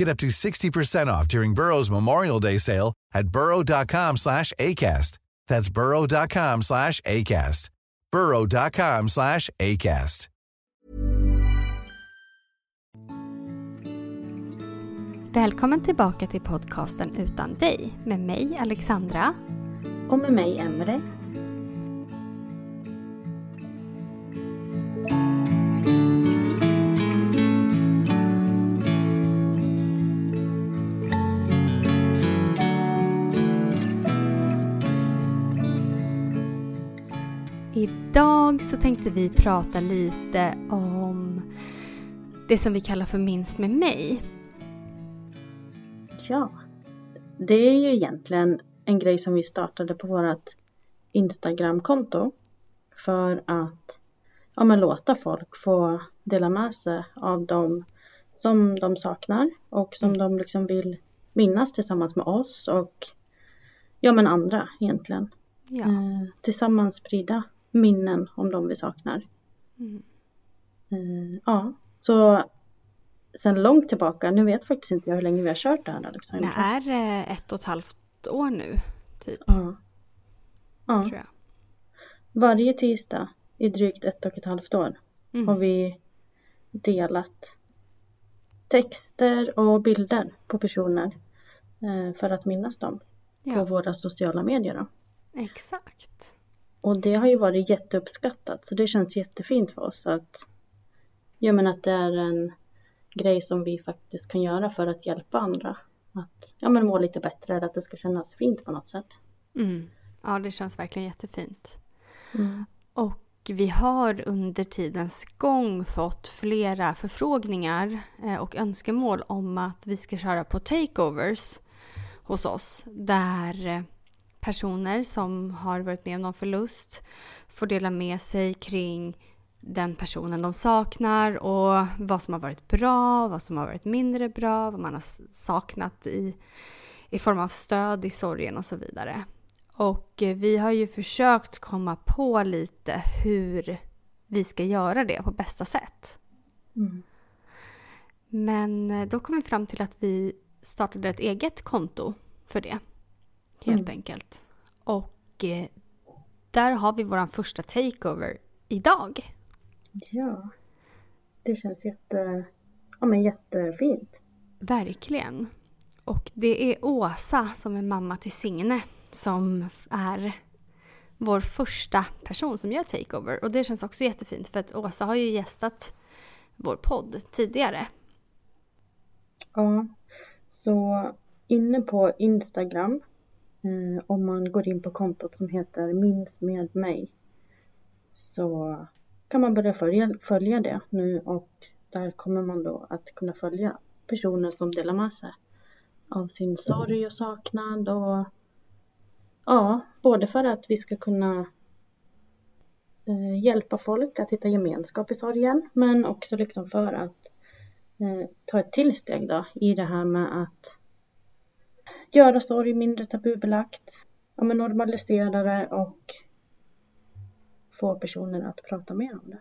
Get up to 60% off during Burrow's Memorial Day sale at burrow.com slash ACAST. That's burrow.com slash ACAST. burrow.com slash ACAST. Välkommen tillbaka till podcasten Utan dig med mig Alexandra. Och med mig Emre. Idag så tänkte vi prata lite om det som vi kallar för Minns med mig. Ja, det är ju egentligen en grej som vi startade på vårt Instagramkonto för att ja, men låta folk få dela med sig av dem som de saknar och som de liksom vill minnas tillsammans med oss och ja men andra egentligen. Ja. Eh, tillsammans sprida minnen om de vi saknar. Mm. Eh, ja, så sen långt tillbaka, nu vet faktiskt inte jag hur länge vi har kört det här Alexandra. Det är eh, ett och ett halvt år nu, typ. Ja. Ja, Tror jag. varje tisdag i drygt ett och ett halvt år Mm. har vi delat texter och bilder på personer eh, för att minnas dem på Ja, våra sociala medier. Då. exakt. Och det har ju varit jätteuppskattat så det känns jättefint för oss att, ja, men att det är en grej som vi faktiskt kan göra för att hjälpa andra att ja, men må lite bättre eller att det ska kännas fint på något sätt. Mm. Ja, det känns verkligen jättefint. Mm. Och vi har under tidens gång fått flera förfrågningar eh, och önskemål om att vi ska köra på takeovers hos oss. Där eh, personer som har varit med om någon förlust får dela med sig kring den personen de saknar och vad som har varit bra, vad som har varit mindre bra, vad man har saknat i, i form av stöd i sorgen och så vidare. Och eh, vi har ju försökt komma på lite hur vi ska göra det på bästa sätt. Mm. Men eh, då kom vi fram till att vi startade ett eget konto för det. Helt Mm. enkelt. Och eh, där har vi vår första takeover idag. Ja, det känns jätte, ja, men jättefint. Verkligen. Och det är Åsa som är mamma till Signe som är vår första person som gör takeover. Och det känns också jättefint för att Åsa har ju gästat vår podd tidigare. Ja, så inne på Instagram, eh, om man går in på kontot som heter Minns med mig, så kan man börja följa, följa det nu och där kommer man då att kunna följa personer som delar med sig av sin sorg och saknad och ja, både för att vi ska kunna eh, hjälpa folk att hitta gemenskap i sorgen men också liksom för att eh, ta ett till steg då i det här med att göra sorg mindre tabubelagt, ja, men normalisera det och få personer att prata mer om det.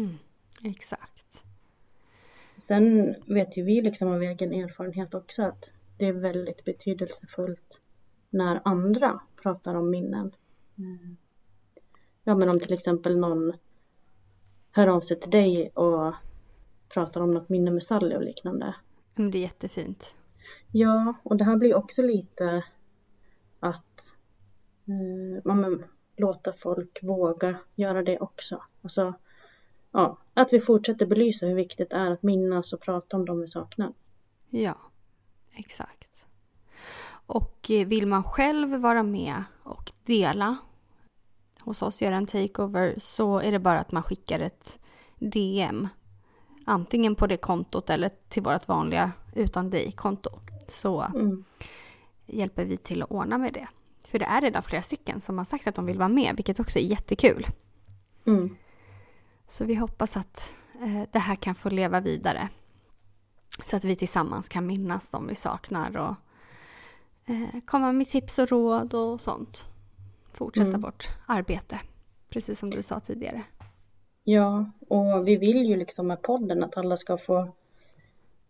Mm. Exakt. Sen vet ju vi liksom av egen erfarenhet också att det är väldigt betydelsefullt när andra pratar om minnen. Mm. Ja men om till exempel någon hör av sig till dig och pratar om något minne med Sally och liknande. Men det är jättefint. Ja, och det här blir också lite att eh, man låta folk våga göra det också. Alltså, ja, att vi fortsätter belysa hur viktigt det är att minnas och prata om de vi saknar. Ja, exakt. Och eh, vill man själv vara med och dela hos oss, göra en takeover, så är det bara att man skickar ett DM. Antingen på det kontot eller till vårt vanliga utan dig-konto. Så mm. hjälper vi till att ordna med det. För det är redan flera stycken som har sagt att de vill vara med, vilket också är jättekul. Mm. Så vi hoppas att eh, det här kan få leva vidare. Så att vi tillsammans kan minnas de vi saknar och eh, komma med tips och råd och sånt. Fortsätta mm. vårt arbete, precis som du sa tidigare. Ja, och vi vill ju liksom med podden att alla ska få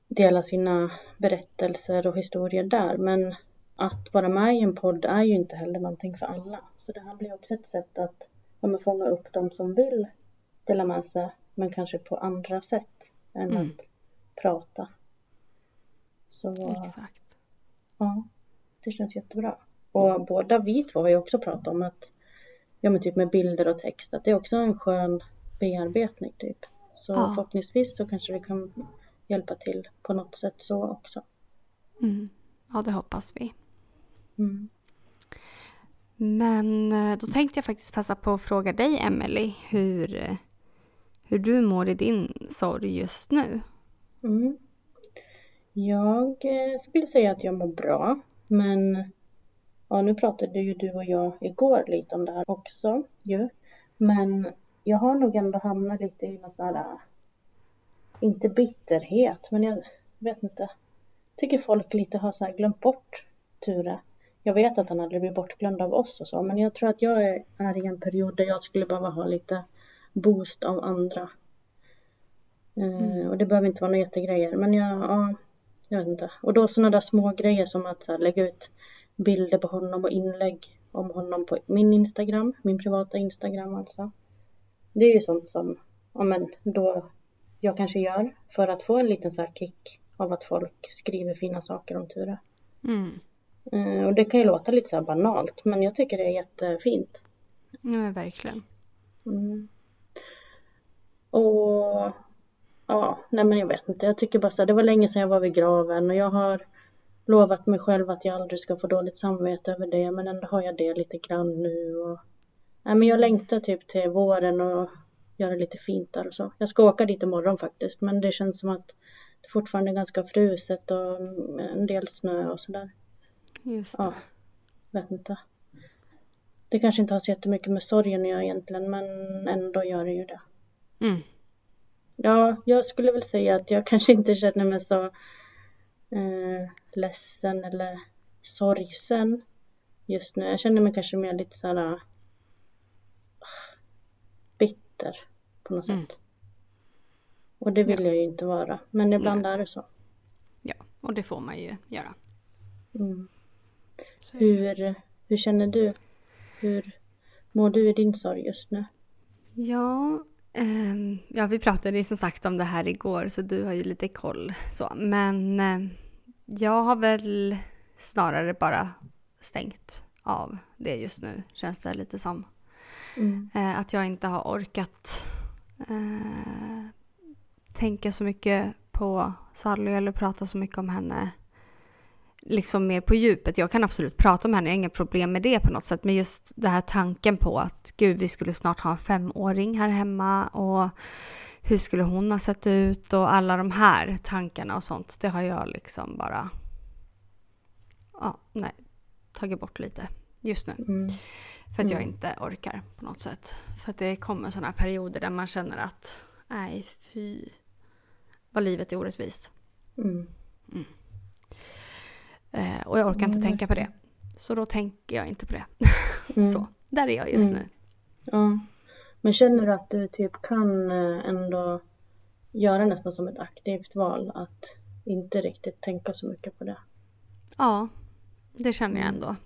dela sina berättelser och historier där. Men att vara med i en podd är ju inte heller någonting för alla. Så det här blir också ett sätt att ja, fånga upp de som vill dela med sig, men kanske på andra sätt än mm. att prata. Så Exakt. ja, det känns jättebra. Och båda vi två har ju också pratat om att, ja men typ med bilder och text, att det är också en skön bearbetning typ. Så ja. förhoppningsvis så kanske vi kan hjälpa till på något sätt så också. Mm. Ja, det hoppas vi. Mm. Men eh, då tänkte jag faktiskt passa på att fråga dig, Emelie, hur, hur du mår i din sorg just nu. Mm. Jag eh, skulle säga att jag mår bra, men ja, nu pratade ju du och jag igår lite om det här också ju. Men jag har nog ändå hamnat lite i någon sån här, inte bitterhet, men jag vet inte. Tycker folk lite har så här glömt bort Ture. Jag vet att han aldrig blir bortglömd av oss och så, men jag tror att jag är, är i en period där jag skulle behöva ha lite boost av andra. Eh, mm. och det behöver inte vara några jättegrejer, men jag, ja, jag vet inte. Och då sådana där små grejer som att här, lägga ut bilder på honom och inlägg om honom på min Instagram, min privata Instagram alltså. Det är ju sånt som, ja men då jag kanske gör för att få en liten så kick av att folk skriver fina saker om Ture. Mm. Eh, och det kan ju låta lite så här banalt, men jag tycker det är jättefint. Ja, verkligen. Mm. Och ja, nej men jag vet inte. Jag tycker bara så här, det var länge sedan jag var vid graven och jag har lovat mig själv att jag aldrig ska få dåligt samvete över det, men ändå har jag det lite grann nu. Och, nej, men jag längtar typ till våren och göra lite fint där och så. Jag ska åka dit imorgon faktiskt, men det känns som att det fortfarande är ganska fruset och en del snö och sådär. Just det. Ja, vet inte. Det kanske inte har så jättemycket med sorgen att göra egentligen, men ändå gör det ju det. Mm. Ja, jag skulle väl säga att jag kanske inte känner mig så eh, ledsen eller sorgsen just nu. Jag känner mig kanske mer lite såhär uh, bitter på något mm. sätt. Och det vill ja. jag ju inte vara, men ibland Nej. är det så. Ja, och det får man ju göra. Mm. Hur, hur känner du? Hur mår du i din sorg just nu? Ja, um, ja vi pratade ju som sagt om det här igår så du har ju lite koll så. Men uh, jag har väl snarare bara stängt av det just nu känns det lite som. Mm. Uh, att jag inte har orkat uh, tänka så mycket på Sally eller prata så mycket om henne liksom mer på djupet. Jag kan absolut prata om henne, jag har inga problem med det på något sätt. Men just den här tanken på att gud, vi skulle snart ha en femåring här hemma och hur skulle hon ha sett ut och alla de här tankarna och sånt. Det har jag liksom bara, ja, nej, tagit bort lite just nu. Mm. För att jag mm. inte orkar på något sätt. För att det kommer sådana perioder där man känner att nej, fy, vad livet är orättvist. Mm. Mm. Eh, och jag orkar inte mm. tänka på det. Så då tänker jag inte på det. Mm. så, där är jag just mm. nu. Ja. Men känner du att du typ kan eh, ändå göra nästan som ett aktivt val att inte riktigt tänka så mycket på det. Ja, det känner jag ändå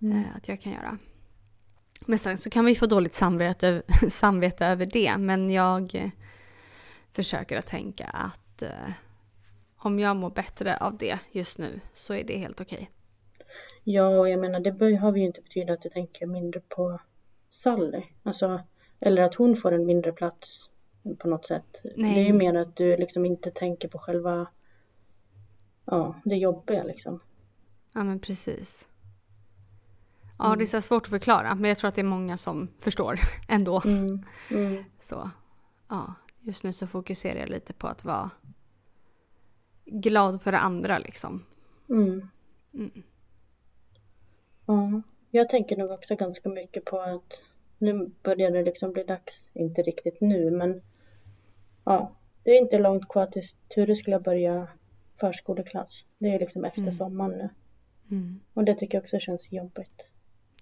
eh, att jag kan göra. Men sen så kan vi få dåligt samvete, samvete över det. Men jag eh, försöker att tänka att eh, om jag mår bättre av det just nu så är det helt okej. Ja, och jag menar det behöver ju inte betyda att du tänker mindre på Sally. Alltså, eller att hon får en mindre plats på något sätt. Nej. Det är ju mer att du liksom inte tänker på själva, ja, det jobbiga liksom. Ja men precis. Ja det är så svårt att förklara men jag tror att det är många som förstår ändå. Mm. Mm. Så ja, just nu så fokuserar jag lite på att vara glad för andra liksom. Mm. Mm. Ja, jag tänker nog också ganska mycket på att nu börjar det liksom bli dags, inte riktigt nu men ja, det är inte långt kvar tills Ture skulle börja förskoleklass. Det är liksom efter Mm. sommaren nu. Mm. Och det tycker jag också känns jobbigt.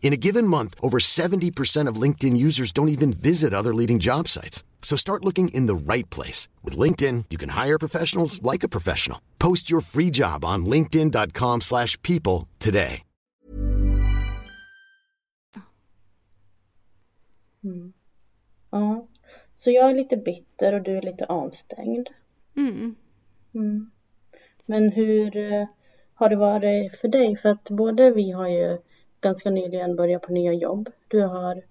In a given month, over 70% of LinkedIn users don't even visit other leading job sites. So start looking in the right place. With LinkedIn, you can hire professionals like a professional. Post your free job on linkedin.com slash people today. Mm. Ja, så jag är lite bitter och du är lite avstängd. Mm. Mm. Men hur eh, har det varit för dig? För att både vi har ju ganska nyligen börjat på nya jobb. Du har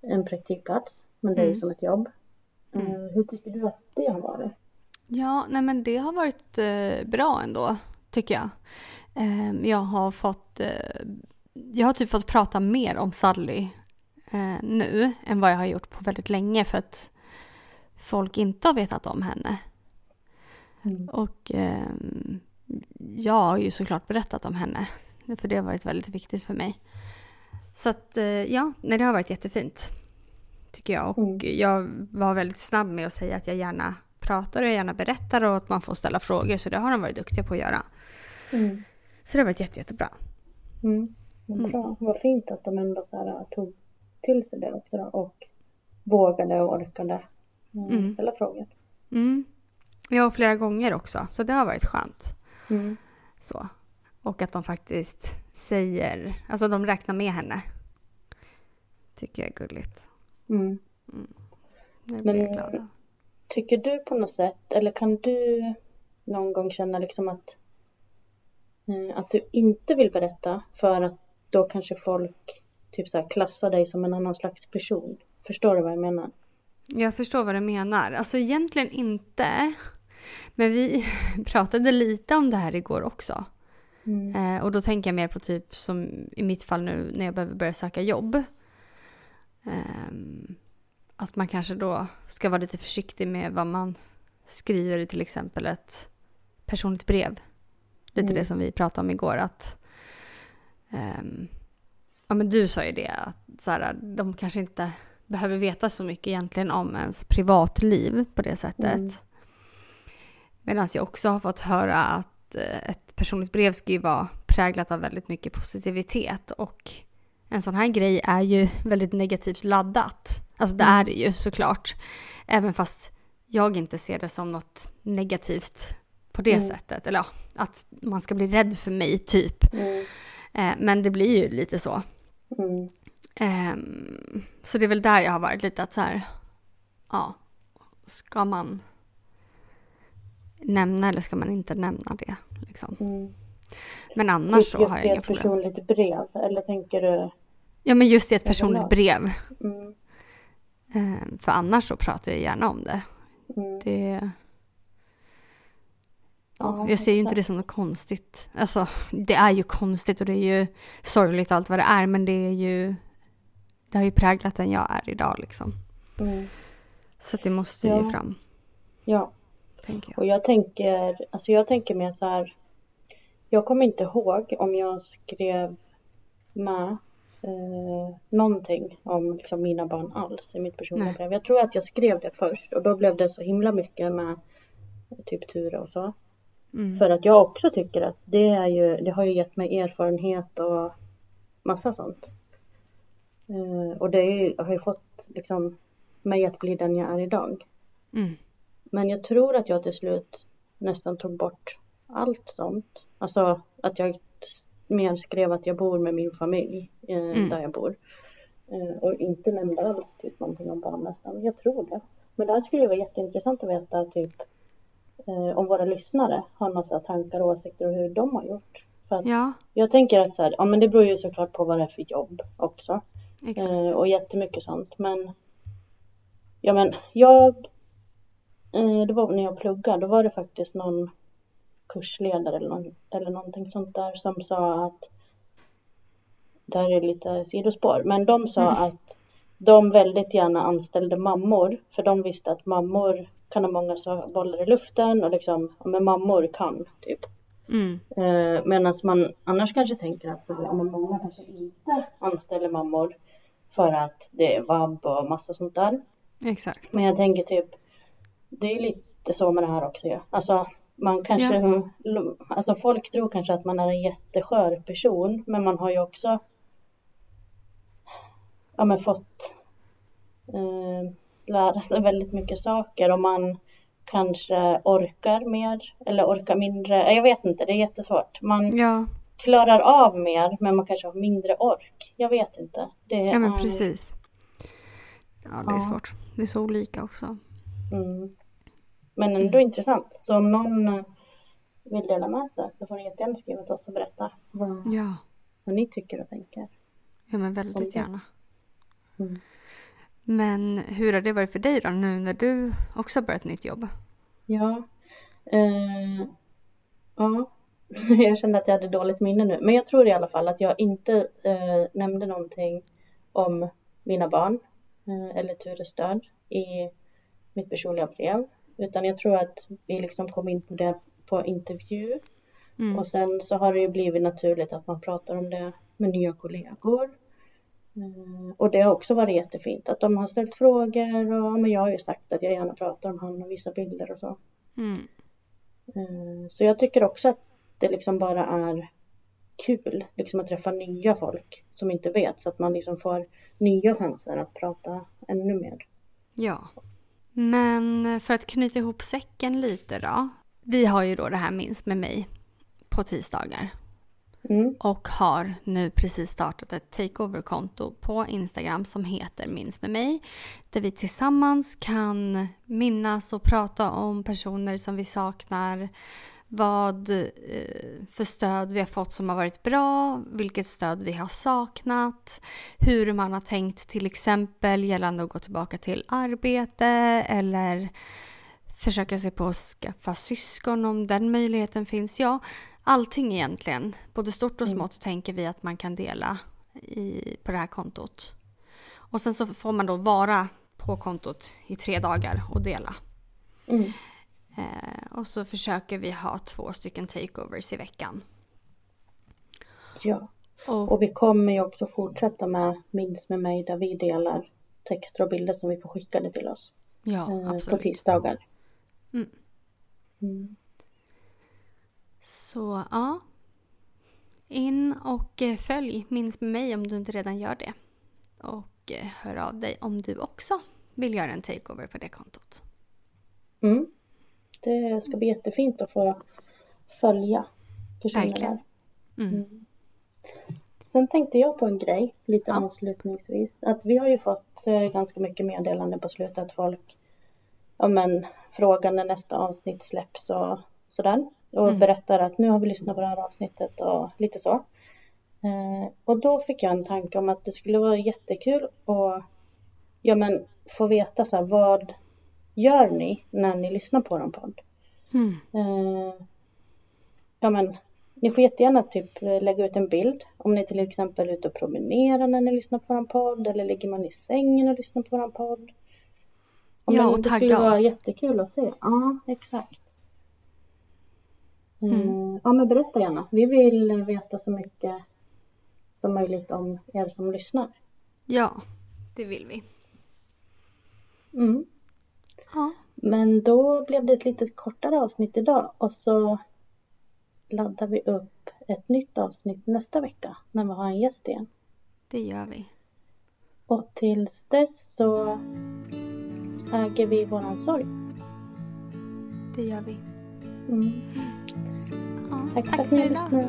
en praktikplats, men det är ju Mm. som ett jobb. Eh, Hur tycker du att det har varit? Ja, nej men det har varit eh, bra ändå, tycker jag. Eh, jag har fått... Eh, jag har typ fått prata mer om Sally nu än vad jag har gjort på väldigt länge för att folk inte har vetat om henne. Mm. Och ehm, jag har ju såklart berättat om henne. För det har varit väldigt viktigt för mig. Så att eh, ja, nej, det har varit jättefint. Tycker jag. Och Mm. jag var väldigt snabb med att säga att jag gärna pratar och jag gärna berättar och att man får ställa frågor. Så det har de varit duktiga på att göra. Mm. Så det har varit jätte, jättebra. Mm. Vad bra. Vad fint att de ändå så tog till sig det också då, och vågade och orkade eh, Mm. ställa frågor. Mm. Ja, och flera gånger också. Så det har varit skönt. Mm. Så. Och att de faktiskt säger, alltså de räknar med henne. Tycker jag är gulligt. Mm. Det blir Men- jag glad av. Tycker du på något sätt, eller kan du någon gång känna liksom att, eh, att du inte vill berätta för att då kanske folk typ så här klassar dig som en annan slags person? Förstår du vad jag menar? Jag förstår vad du menar. Alltså egentligen inte. Men vi pratade lite om det här igår också. Mm. Eh, och då tänker jag mer på typ som i mitt fall nu när jag behöver börja söka jobb. Ehm, att man kanske då ska vara lite försiktig med vad man skriver i till exempel ett personligt brev. Lite Mm. det som vi pratade om igår. att ehm, Ja men du sa ju det att så här, de kanske inte behöver veta så mycket egentligen om ens privatliv på det sättet. Mm. Medan jag också har fått höra att eh, ett personligt brev ska ju vara präglat av väldigt mycket positivitet och en sån här grej är ju väldigt negativt laddat. Alltså det är det ju såklart. Även fast jag inte ser det som något negativt på det Mm. sättet. Eller ja, att man ska bli rädd för mig typ. Mm. Eh, men det blir ju lite så. Mm. Ehm, så det är väl där jag har varit lite att så här, ja, ska man nämna eller ska man inte nämna det? Liksom. Mm. Men annars så just har jag i inga ett problem. personligt brev, eller tänker du? Ja, men just i ett personligt brev. Mm, Eh, För annars så pratar jag gärna om det. mm, det... Ja, Ja, jag ser ju inte det som något konstigt. Alltså, det är ju konstigt och det är ju sorgligt och allt vad det är, men det är ju... Det har ju präglat den jag är idag liksom. mm. Så det måste ju Ja. fram, Ja, tänker jag. och jag tänker, alltså jag tänker mer så här. Jag kommer inte ihåg om jag skrev med eh, någonting om liksom, mina barn alls i mitt personliga brev. Jag tror att jag skrev det först och då blev det så himla mycket med typ Ture och så. Mm. För att jag också tycker att det är ju, det har ju gett mig erfarenhet och massa sånt. Eh, och det ju, har ju fått liksom mig att bli den jag är idag. Mm. Men jag tror att jag till slut nästan tog bort allt sånt. Alltså att jag mer skrev att jag bor med min familj eh, Mm. där jag bor. Eh, och inte nämnde alls typ någonting om barn nästan. Jag tror det. Men det här skulle vara jätteintressant att veta typ eh, om våra lyssnare har några tankar och åsikter och hur de har gjort. För Ja, jag tänker att så här, ja men det beror ju såklart på vad det är för jobb också. exakt. Eh, och jättemycket sånt. Men ja men jag, det var när jag pluggade, då var det faktiskt någon kursledare eller, någon, eller någonting sånt där som sa att, det här är lite sidospår, men de sa att de väldigt gärna anställde mammor för de visste att mammor kan ha många bollar i luften och liksom, men mammor kan typ. Mm. Eh, Medan man annars kanske tänker att så men många kanske inte anställer mammor för att det är vab och massa sånt där. Exakt. Men jag tänker typ, det är lite så med det här också ju. Alltså man kanske, alltså folk tror kanske att man är en jätteskör person, men man har ju också ja, men fått eh, lära sig väldigt mycket saker och man kanske orkar mer eller orkar mindre. Jag vet inte, det är jättesvårt. Man Ja, klarar av mer, men man kanske har mindre ork. Jag vet inte. Det ja men är- precis. Ja, det är Ja. svårt. Det är så olika också. Mm. Men ändå intressant. Så om någon eh, vill dela med sig så får ni jättegärna skriva till oss och berätta vad, Ja, vad ni tycker och tänker. ja men väldigt gärna. Mm. Men hur har det varit för dig då nu när du också har börjat nytt jobb? Ja. Eh, ja. Jag kände att jag hade dåligt minne nu. Men jag tror i alla fall att jag inte eh, nämnde någonting om mina barn eh, eller Tures död i mitt personliga brev. Utan jag tror att vi liksom kom in på det på intervju. Mm. Och sen så har det ju blivit naturligt att man pratar om det med nya kollegor. Eh, Och det har också varit jättefint att de har ställt frågor och men jag har ju sagt att jag gärna pratar om han och vissa bilder och så. Mm. Eh, Så jag tycker också att det liksom bara är kul liksom att träffa nya folk som inte vet så att man liksom får nya chanser att prata ännu mer. Ja. Men för att knyta ihop säcken lite då. Vi har ju då det här Minns med mig på tisdagar. Mm. Och har nu precis startat ett takeover-konto på Instagram som heter Minns med mig. Där vi tillsammans kan minnas och prata om personer som vi saknar. Vad eh, för stöd vi har fått som har varit bra, vilket stöd vi har saknat, hur man har tänkt till exempel gällande att gå tillbaka till arbete eller försöka sig på att skaffa syskon om den möjligheten finns. Ja, allting egentligen, både stort och smått, tänker vi att man kan dela i, på det här kontot. Och sen så får man då vara på kontot i tre dagar och dela. Mm. Eh, och så försöker vi ha två stycken takeovers i veckan. Ja. Och, Och vi kommer ju också fortsätta med Minns med mig där vi delar texter och bilder som vi får skickade till oss ja, eh, på absolut. tisdagar. Mm. Mm. Så ja. In och eh, följ Minns med mig om du inte redan gör det. Och eh, hör av dig om du också vill göra en takeover på det kontot. Mm. Det ska bli jättefint att få följa personer Verkligen. där. Mm. Sen tänkte jag på en grej lite Ja. avslutningsvis. Att vi har ju fått eh, ganska mycket meddelanden på slutet att folk ja, men, frågar när nästa avsnitt släpps och sådär. och Mm. berättar att nu har vi lyssnat på det här avsnittet och lite så. Eh, och då fick jag en tanke om att det skulle vara jättekul att ja, men, få veta så här, vad gör ni när ni lyssnar på en podd? Mm. Eh, ja men, ni får jättegärna typ lägga ut en bild om ni till exempel är ute och promenerar när ni lyssnar på en podd eller ligger man i sängen och lyssnar på en podd. Ja, men och det skulle tagga vara oss. jättekul att se. Ja, exakt. Eh, Mm. Ja, men berätta gärna. Vi vill veta så mycket som möjligt om er som lyssnar. Ja, det vill vi. Mm. Ja. Men då blev det ett lite kortare avsnitt idag och så laddar vi upp ett nytt avsnitt nästa vecka när vi har en gäst igen. Det gör vi. Och tills dess så äger vi våran sorg. Det gör vi. Mm. Ja, Tack, tack för att ni lyssnade.